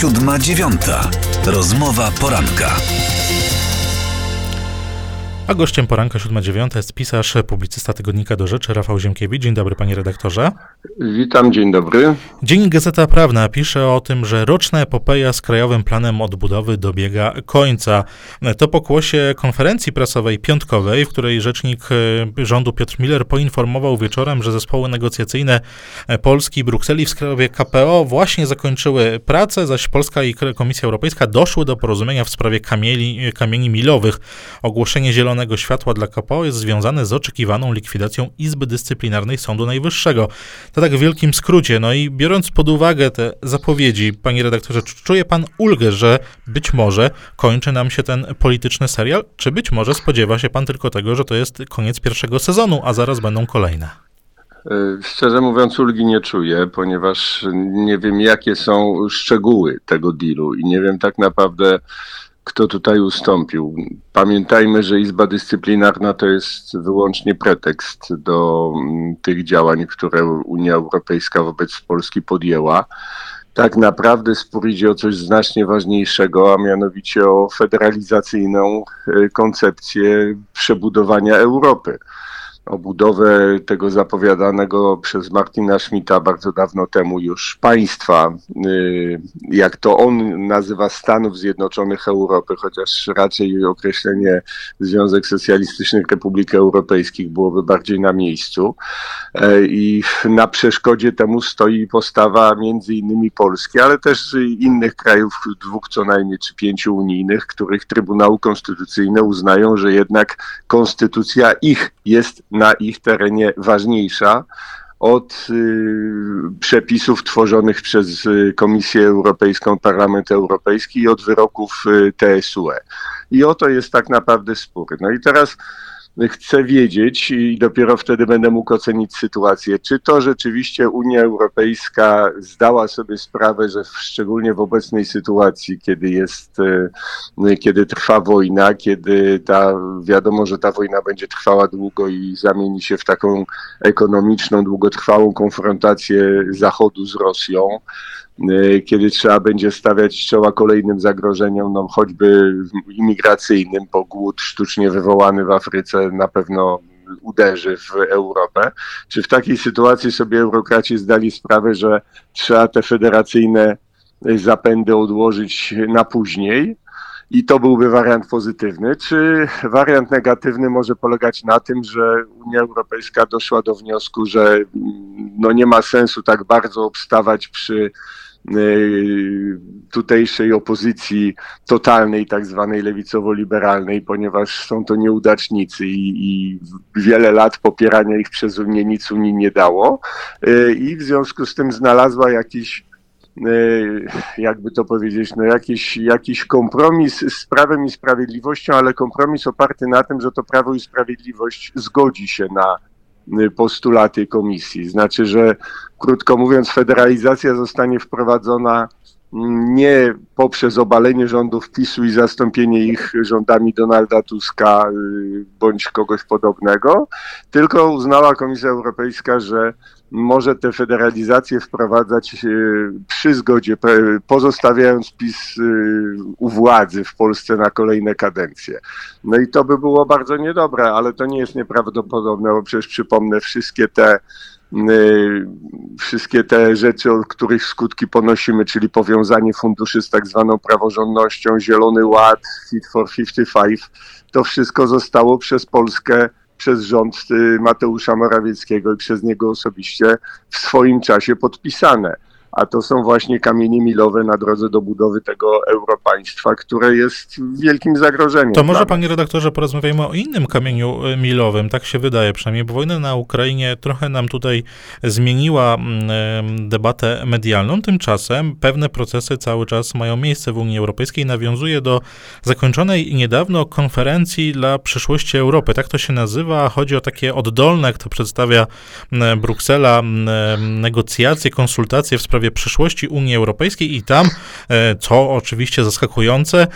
Siódma dziewiąta. Rozmowa poranka. A gościem poranka 7.9 jest pisarz, publicysta tygodnika do rzeczy Rafał Ziemkiewicz. Dzień dobry panie redaktorze. Witam, dzień dobry. Dziennik Gazeta Prawna pisze o tym, że roczna epopeja z Krajowym Planem Odbudowy dobiega końca. To pokłosie konferencji prasowej piątkowej, w której rzecznik e, rządu Piotr Miller poinformował wieczorem, że zespoły negocjacyjne Polski i Brukseli w sprawie KPO właśnie zakończyły pracę, zaś Polska i Komisja Europejska doszły do porozumienia w sprawie kamieni, kamieni milowych. Ogłoszenie zielonego zielonego światła dla KPO jest związane z oczekiwaną likwidacją Izby Dyscyplinarnej Sądu Najwyższego. To tak w wielkim skrócie. No i biorąc pod uwagę te zapowiedzi, panie redaktorze, czuje pan ulgę, że być może kończy nam się ten polityczny serial, czy być może spodziewa się pan tylko tego, że to jest koniec pierwszego sezonu, a zaraz będą kolejne? E, szczerze mówiąc, ulgi nie czuję, ponieważ nie wiem, jakie są szczegóły tego dealu i nie wiem tak naprawdę, kto tutaj ustąpił. Pamiętajmy, że Izba Dyscyplinarna to jest wyłącznie pretekst do mm, tych działań, które Unia Europejska wobec Polski podjęła. Tak naprawdę spór idzie o coś znacznie ważniejszego, a mianowicie o federalizacyjną e, koncepcję przebudowania Europy o budowę tego zapowiadanego przez Martina Schmidta bardzo dawno temu już państwa, y, jak to on nazywa Stanów Zjednoczonych Europy, chociaż raczej określenie Związek Socjalistycznych Republik Europejskich byłoby bardziej na miejscu. E, I na przeszkodzie temu stoi postawa między innymi Polski, ale też innych krajów, dwóch co najmniej czy pięciu unijnych, których Trybunał Konstytucyjny uznają, że jednak konstytucja ich jest na ich terenie ważniejsza od y, przepisów tworzonych przez y, Komisję Europejską, Parlament Europejski i od wyroków y, TSUE. I oto jest tak naprawdę spór. No i teraz chcę wiedzieć i dopiero wtedy będę mógł ocenić sytuację, czy to rzeczywiście Unia Europejska zdała sobie sprawę, że szczególnie w obecnej sytuacji, kiedy jest, e, kiedy trwa wojna, kiedy ta, wiadomo, że ta wojna będzie trwała długo i zamieni się w taką ekonomiczną, długotrwałą konfrontację Zachodu z Rosją, kiedy trzeba będzie stawiać czoła kolejnym zagrożeniom, no choćby imigracyjnym, bo głód sztucznie wywołany w Afryce na pewno uderzy w Europę. Czy w takiej sytuacji sobie eurokraci zdali sprawę, że trzeba te federacyjne zapędy odłożyć na później? I to byłby wariant pozytywny. Czy wariant negatywny może polegać na tym, że Unia Europejska doszła do wniosku, że no nie ma sensu tak bardzo obstawać przy Y, tutejszej opozycji totalnej, tak zwanej lewicowo-liberalnej, ponieważ są to nieudacznicy i, i, wiele lat popierania ich przez Unię nic Unii nie dało. Y, i w związku z tym znalazła jakiś y, jakby to powiedzieć, no jakiś, jakiś kompromis z Prawem i Sprawiedliwością, ale kompromis oparty na tym, że to Prawo i Sprawiedliwość zgodzi się na postulaty komisji. Znaczy, że krótko mówiąc, federalizacja zostanie wprowadzona nie poprzez obalenie rządów PiSu i zastąpienie ich rządami Donalda Tuska y, bądź kogoś podobnego, tylko uznała Komisja Europejska, że może tę federalizację wprowadzać y, przy zgodzie, pozostawiając PiS u władzy w Polsce na kolejne kadencje. No i to by było bardzo niedobre, ale to nie jest nieprawdopodobne, bo przecież przypomnę wszystkie te y, wszystkie te rzeczy, o których skutki ponosimy, czyli powiązanie funduszy z tak zwaną praworządnością, Zielony Ład, Fit for 55, to wszystko zostało przez Polskę przez rząd y, Mateusza Morawieckiego i przez niego osobiście w swoim czasie podpisane a to są właśnie kamienie milowe na drodze do budowy tego europaństwa, które jest wielkim zagrożeniem. To może, panie redaktorze, porozmawiajmy o innym kamieniu e, milowym, tak się wydaje przynajmniej, bo wojna na Ukrainie trochę nam tutaj zmieniła mm, debatę medialną, tymczasem pewne procesy cały czas mają miejsce w Unii Europejskiej, nawiązuje do zakończonej niedawno konferencji dla przyszłości Europy, tak to się nazywa, chodzi o takie oddolne, jak to przedstawia Bruksela, negocjacje, konsultacje w sprawie sprawie przyszłości Unii Europejskiej i tam, co oczywiście zaskakujące,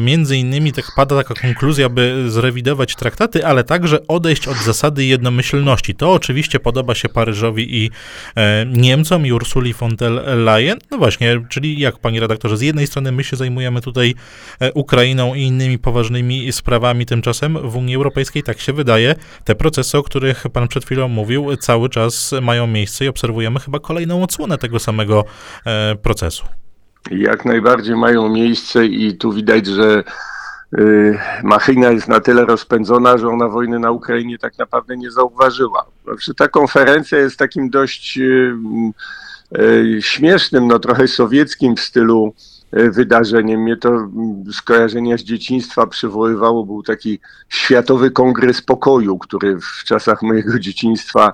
między innymi tak pada taka konkluzja, by zrewidować traktaty, ale także odejść od zasady jednomyślności. To oczywiście podoba się Paryżowi i Niemcom i Ursuli von der Leyen. No właśnie, czyli jak panie redaktorze, z jednej strony my się zajmujemy tutaj Ukrainą i innymi poważnymi sprawami, tymczasem w Unii Europejskiej, tak się wydaje, te procesy, o których pan przed chwilą mówił, cały czas mają miejsce i obserwujemy chyba kolejną odsłonę tego samego e, procesu. Jak najbardziej mają miejsce i tu widać, że y, machina jest na tyle rozpędzona, że ona wojny na Ukrainie tak naprawdę nie zauważyła. Znaczy, ta konferencja jest takim dość y, y, śmiesznym, no trochę sowieckim w stylu wydarzeniem. Mnie to mm, skojarzenia z dzieciństwa przywoływało. Był taki Światowy Kongres Pokoju, który w czasach mojego dzieciństwa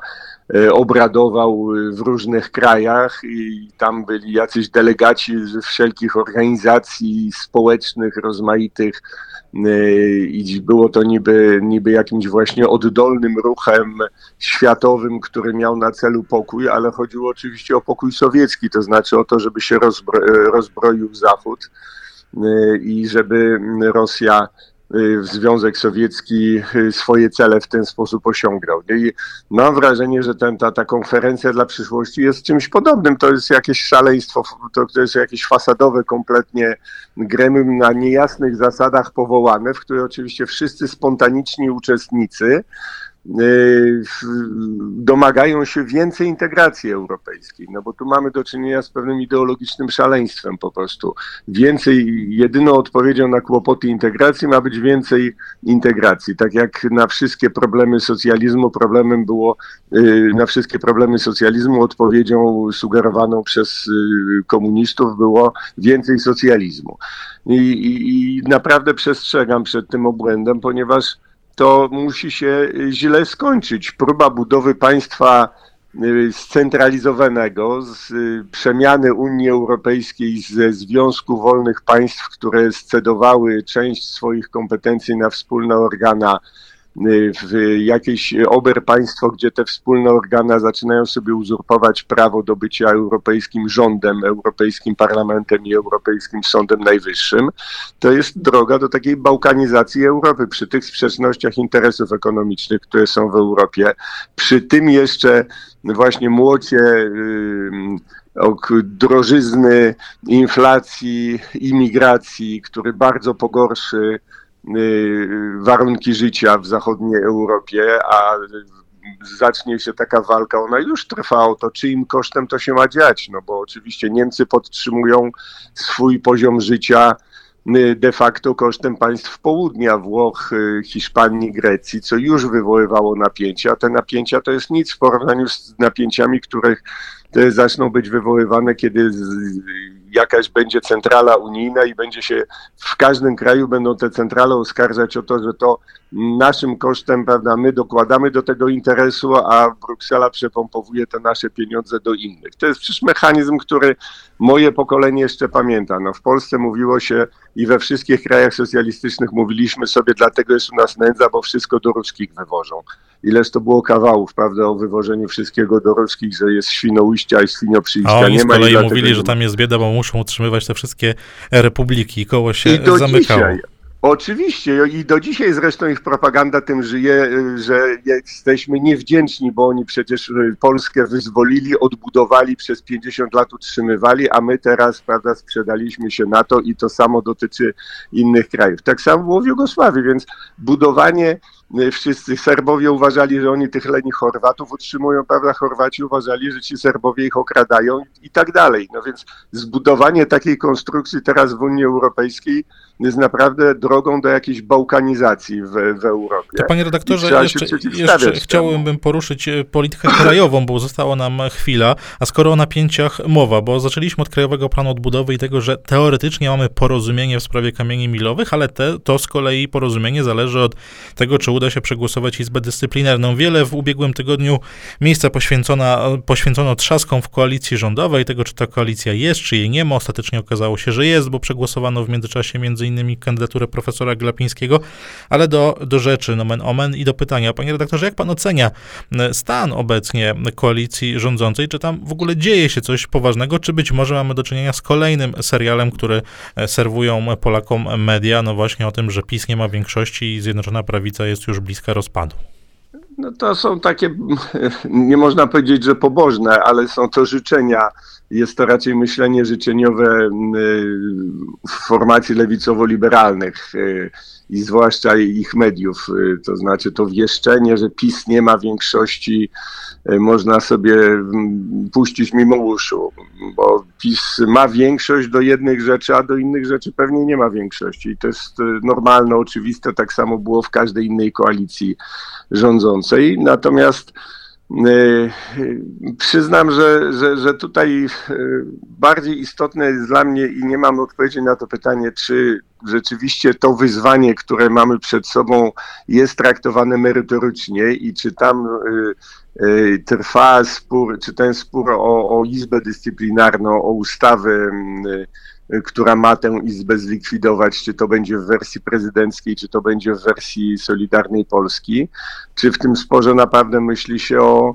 obradował e, w różnych krajach i tam byli jacyś delegaci z wszelkich organizacji społecznych, rozmaitych i było to niby, niby jakimś właśnie oddolnym ruchem światowym, który miał na celu pokój, ale chodziło oczywiście o pokój sowiecki, to znaczy o to, żeby się rozbro rozbroił Zachód i żeby Rosja Związek Sowiecki y, swoje cele w ten sposób osiągał. I mam wrażenie, że ten, ta, ta konferencja dla przyszłości jest czymś podobnym. To jest jakieś szaleństwo, to, to jest jakieś fasadowe kompletnie gremium na niejasnych zasadach powołane, w której oczywiście wszyscy spontaniczni uczestnicy Y, domagają się więcej integracji europejskiej, no bo tu mamy do czynienia z pewnym ideologicznym szaleństwem po prostu. Więcej, jedyną odpowiedzią na kłopoty integracji ma być więcej integracji. Tak jak na wszystkie problemy socjalizmu, problemem było, y, na wszystkie problemy socjalizmu odpowiedzią sugerowaną przez y, komunistów było więcej socjalizmu. I, i, i naprawdę przestrzegam przed tym obłędem, ponieważ to musi się źle skończyć. Próba budowy państwa y, scentralizowanego, z y, przemiany Unii Europejskiej ze Związku Wolnych Państw, które scedowały część swoich kompetencji na wspólne organa Y, w jakieś oberpaństwo, gdzie te wspólne organa zaczynają sobie uzurpować prawo do bycia europejskim rządem, europejskim parlamentem i europejskim sądem najwyższym, to jest droga do takiej bałkanizacji Europy przy tych sprzecznościach interesów ekonomicznych, które są w Europie, przy tym jeszcze właśnie młocie y, drożyzny, inflacji, imigracji, który bardzo pogorszy Y, warunki życia w zachodniej Europie, a zacznie się taka walka, ona już trwa o to, czyim kosztem to się ma dziać, no bo oczywiście Niemcy podtrzymują swój poziom życia y, de facto kosztem państw południa, Włoch, y, Hiszpanii, Grecji, co już wywoływało napięcia. Te napięcia to jest nic w porównaniu z napięciami, których zaczną być wywoływane, kiedy jakaś będzie centrala unijna i będzie się w każdym kraju będą te centrale oskarżać o to, że to naszym kosztem, prawda, my dokładamy do tego interesu, a Bruksela przepompowuje te nasze pieniądze do innych. To jest przecież mechanizm, który moje pokolenie jeszcze pamięta. No, w Polsce mówiło się i we wszystkich krajach socjalistycznych mówiliśmy sobie, dlatego jest u nas nędza, bo wszystko do ruskich wywożą. Ileż to było kawałów, prawda, o wywożeniu wszystkiego do ruskich, że jest świnoujścia i świnioprzyjścia. A oni z kolei mówili, że tam jest bieda, bo muszą utrzymywać te wszystkie republiki. Koło się I do zamykało. Dzisiaj, Oczywiście i do dzisiaj zresztą ich propaganda tym żyje, że jesteśmy niewdzięczni, bo oni przecież Polskę wyzwolili, odbudowali, przez 50 lat utrzymywali, a my teraz, prawda, sprzedaliśmy się na to i to samo dotyczy innych krajów. Tak samo było w Jugosławii, więc budowanie wszyscy Serbowie uważali, że oni tych leni Chorwatów utrzymują, prawda? Chorwaci uważali, że ci Serbowie ich okradają i tak dalej. No więc zbudowanie takiej konstrukcji teraz w Unii Europejskiej jest naprawdę drogą do jakiejś bałkanizacji w, w Europie. To panie redaktorze, jeszcze, jeszcze chciałbym poruszyć e, politykę krajową, bo została nam chwila, a skoro o napięciach mowa, bo zaczęliśmy od Krajowego Planu Odbudowy i tego, że teoretycznie mamy porozumienie w sprawie kamieni milowych, ale te, to z kolei porozumienie zależy od tego, czy uda się przegłosować Izbę Dyscyplinarną. Wiele w ubiegłym tygodniu miejsca poświęcona, poświęcono trzaskom w koalicji rządowej, tego czy ta koalicja jest, czy jej nie ma. Ostatecznie okazało się, że jest, bo przegłosowano w międzyczasie między innymi kandydaturę profesora Glapińskiego, ale do, do rzeczy, nomen omen i do pytania. Panie redaktorze, jak pan ocenia stan obecnie koalicji rządzącej? Czy tam w ogóle dzieje się coś poważnego, czy być może mamy do czynienia z kolejnym serialem, który e, serwują Polakom media, no właśnie o tym, że PiS nie ma większości i Zjednoczona Prawica jest już bliska rozpadu? No to są takie, nie można powiedzieć, że pobożne, ale są to życzenia. Jest to raczej myślenie życzeniowe w formacji lewicowo-liberalnych y, i zwłaszcza ich mediów. Y, to znaczy to wieszczenie, że PiS nie ma większości, y, można sobie mm, puścić mimo uszu, bo PiS ma większość do jednych rzeczy, a do innych rzeczy pewnie nie ma większości. I to jest normalne, oczywiste, tak samo było w każdej innej koalicji rządzącej. Natomiast y, Przyznam, że, że, że tutaj y, bardziej istotne jest dla mnie i nie mam odpowiedzi na to pytanie, czy rzeczywiście to wyzwanie, które mamy przed sobą, jest traktowane merytorycznie i czy tam y, trwa spór, czy ten spór o, o Izbę Dyscyplinarną, o ustawę która ma tę izbę zlikwidować, czy to będzie w wersji prezydenckiej, czy to będzie w wersji Solidarnej Polski, czy w tym sporze naprawdę myśli się o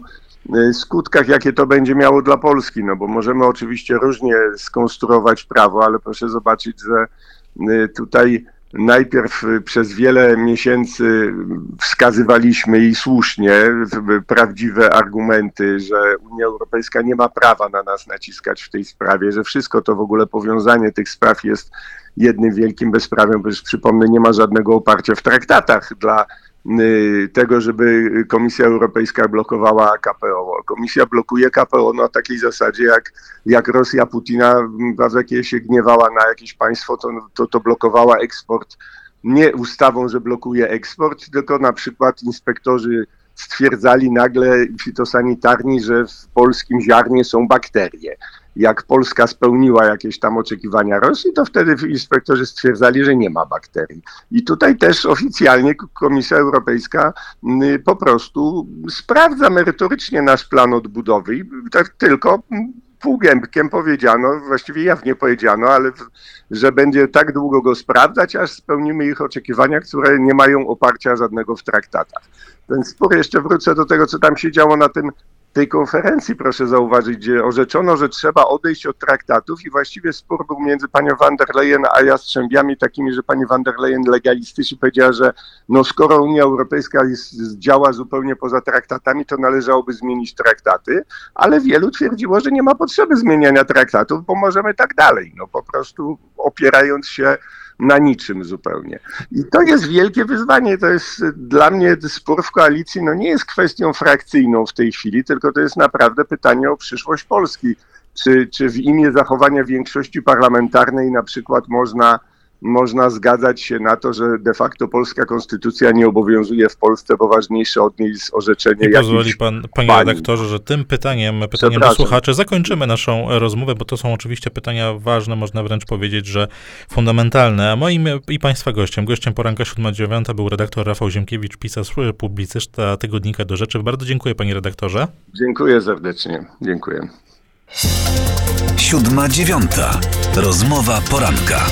e, skutkach, jakie to będzie miało dla Polski, no bo możemy oczywiście różnie skonstruować prawo, ale proszę zobaczyć, że e, tutaj Najpierw y, przez wiele miesięcy wskazywaliśmy i słusznie prawdziwe argumenty, że Unia Europejska nie ma prawa na nas naciskać w tej sprawie, że wszystko to w ogóle powiązanie tych spraw jest jednym wielkim bezprawiem, przecież przypomnę, nie ma żadnego oparcia w traktatach dla tego, żeby Komisja Europejska blokowała KPO. Komisja blokuje KPO na takiej zasadzie, jak, jak Rosja Putina w jakie się gniewała na jakieś państwo, to, to, to blokowała eksport nie ustawą, że blokuje eksport, tylko na przykład inspektorzy stwierdzali nagle fitosanitarni, że w polskim ziarnie są bakterie jak Polska spełniła jakieś tam oczekiwania Rosji, to wtedy inspektorzy stwierdzali, że nie ma bakterii. I tutaj też oficjalnie Komisja Europejska po prostu sprawdza merytorycznie nasz plan odbudowy tak tylko półgębkiem powiedziano, właściwie jawnie powiedziano, ale że będzie tak długo go sprawdzać, aż spełnimy ich oczekiwania, które nie mają oparcia żadnego w traktatach. Ten spór, jeszcze wrócę do tego, co tam się działo na tym tej konferencji, proszę zauważyć, gdzie orzeczono, że trzeba odejść od traktatów i właściwie spór był między panią van der Leyen a jastrzębiami takimi, że pani van der Leyen legalistycznie powiedziała, że no skoro Unia Europejska jest, działa zupełnie poza traktatami, to należałoby zmienić traktaty, ale wielu twierdziło, że nie ma potrzeby zmieniania traktatów, bo możemy tak dalej, no po prostu opierając się na niczym zupełnie. I to jest wielkie wyzwanie. To jest dla mnie spór w koalicji, no nie jest kwestią frakcyjną w tej chwili, tylko to jest naprawdę pytanie o przyszłość Polski. Czy, czy w imię zachowania większości parlamentarnej na przykład można można zgadzać się na to, że de facto polska konstytucja nie obowiązuje w Polsce, bo ważniejsze od niej jest orzeczenie. I pozwoli pan, panie pani. redaktorze, że tym pytaniem, pytaniem do słuchaczy zakończymy naszą rozmowę, bo to są oczywiście pytania ważne, można wręcz powiedzieć, że fundamentalne. A moim i państwa gościem, gościem poranka 7-9 był redaktor Rafał Ziemkiewicz, pisarz, publicysta tygodnika do rzeczy. Bardzo dziękuję panie redaktorze. Dziękuję serdecznie. Dziękuję. Siódma dziewiąta. Rozmowa poranka.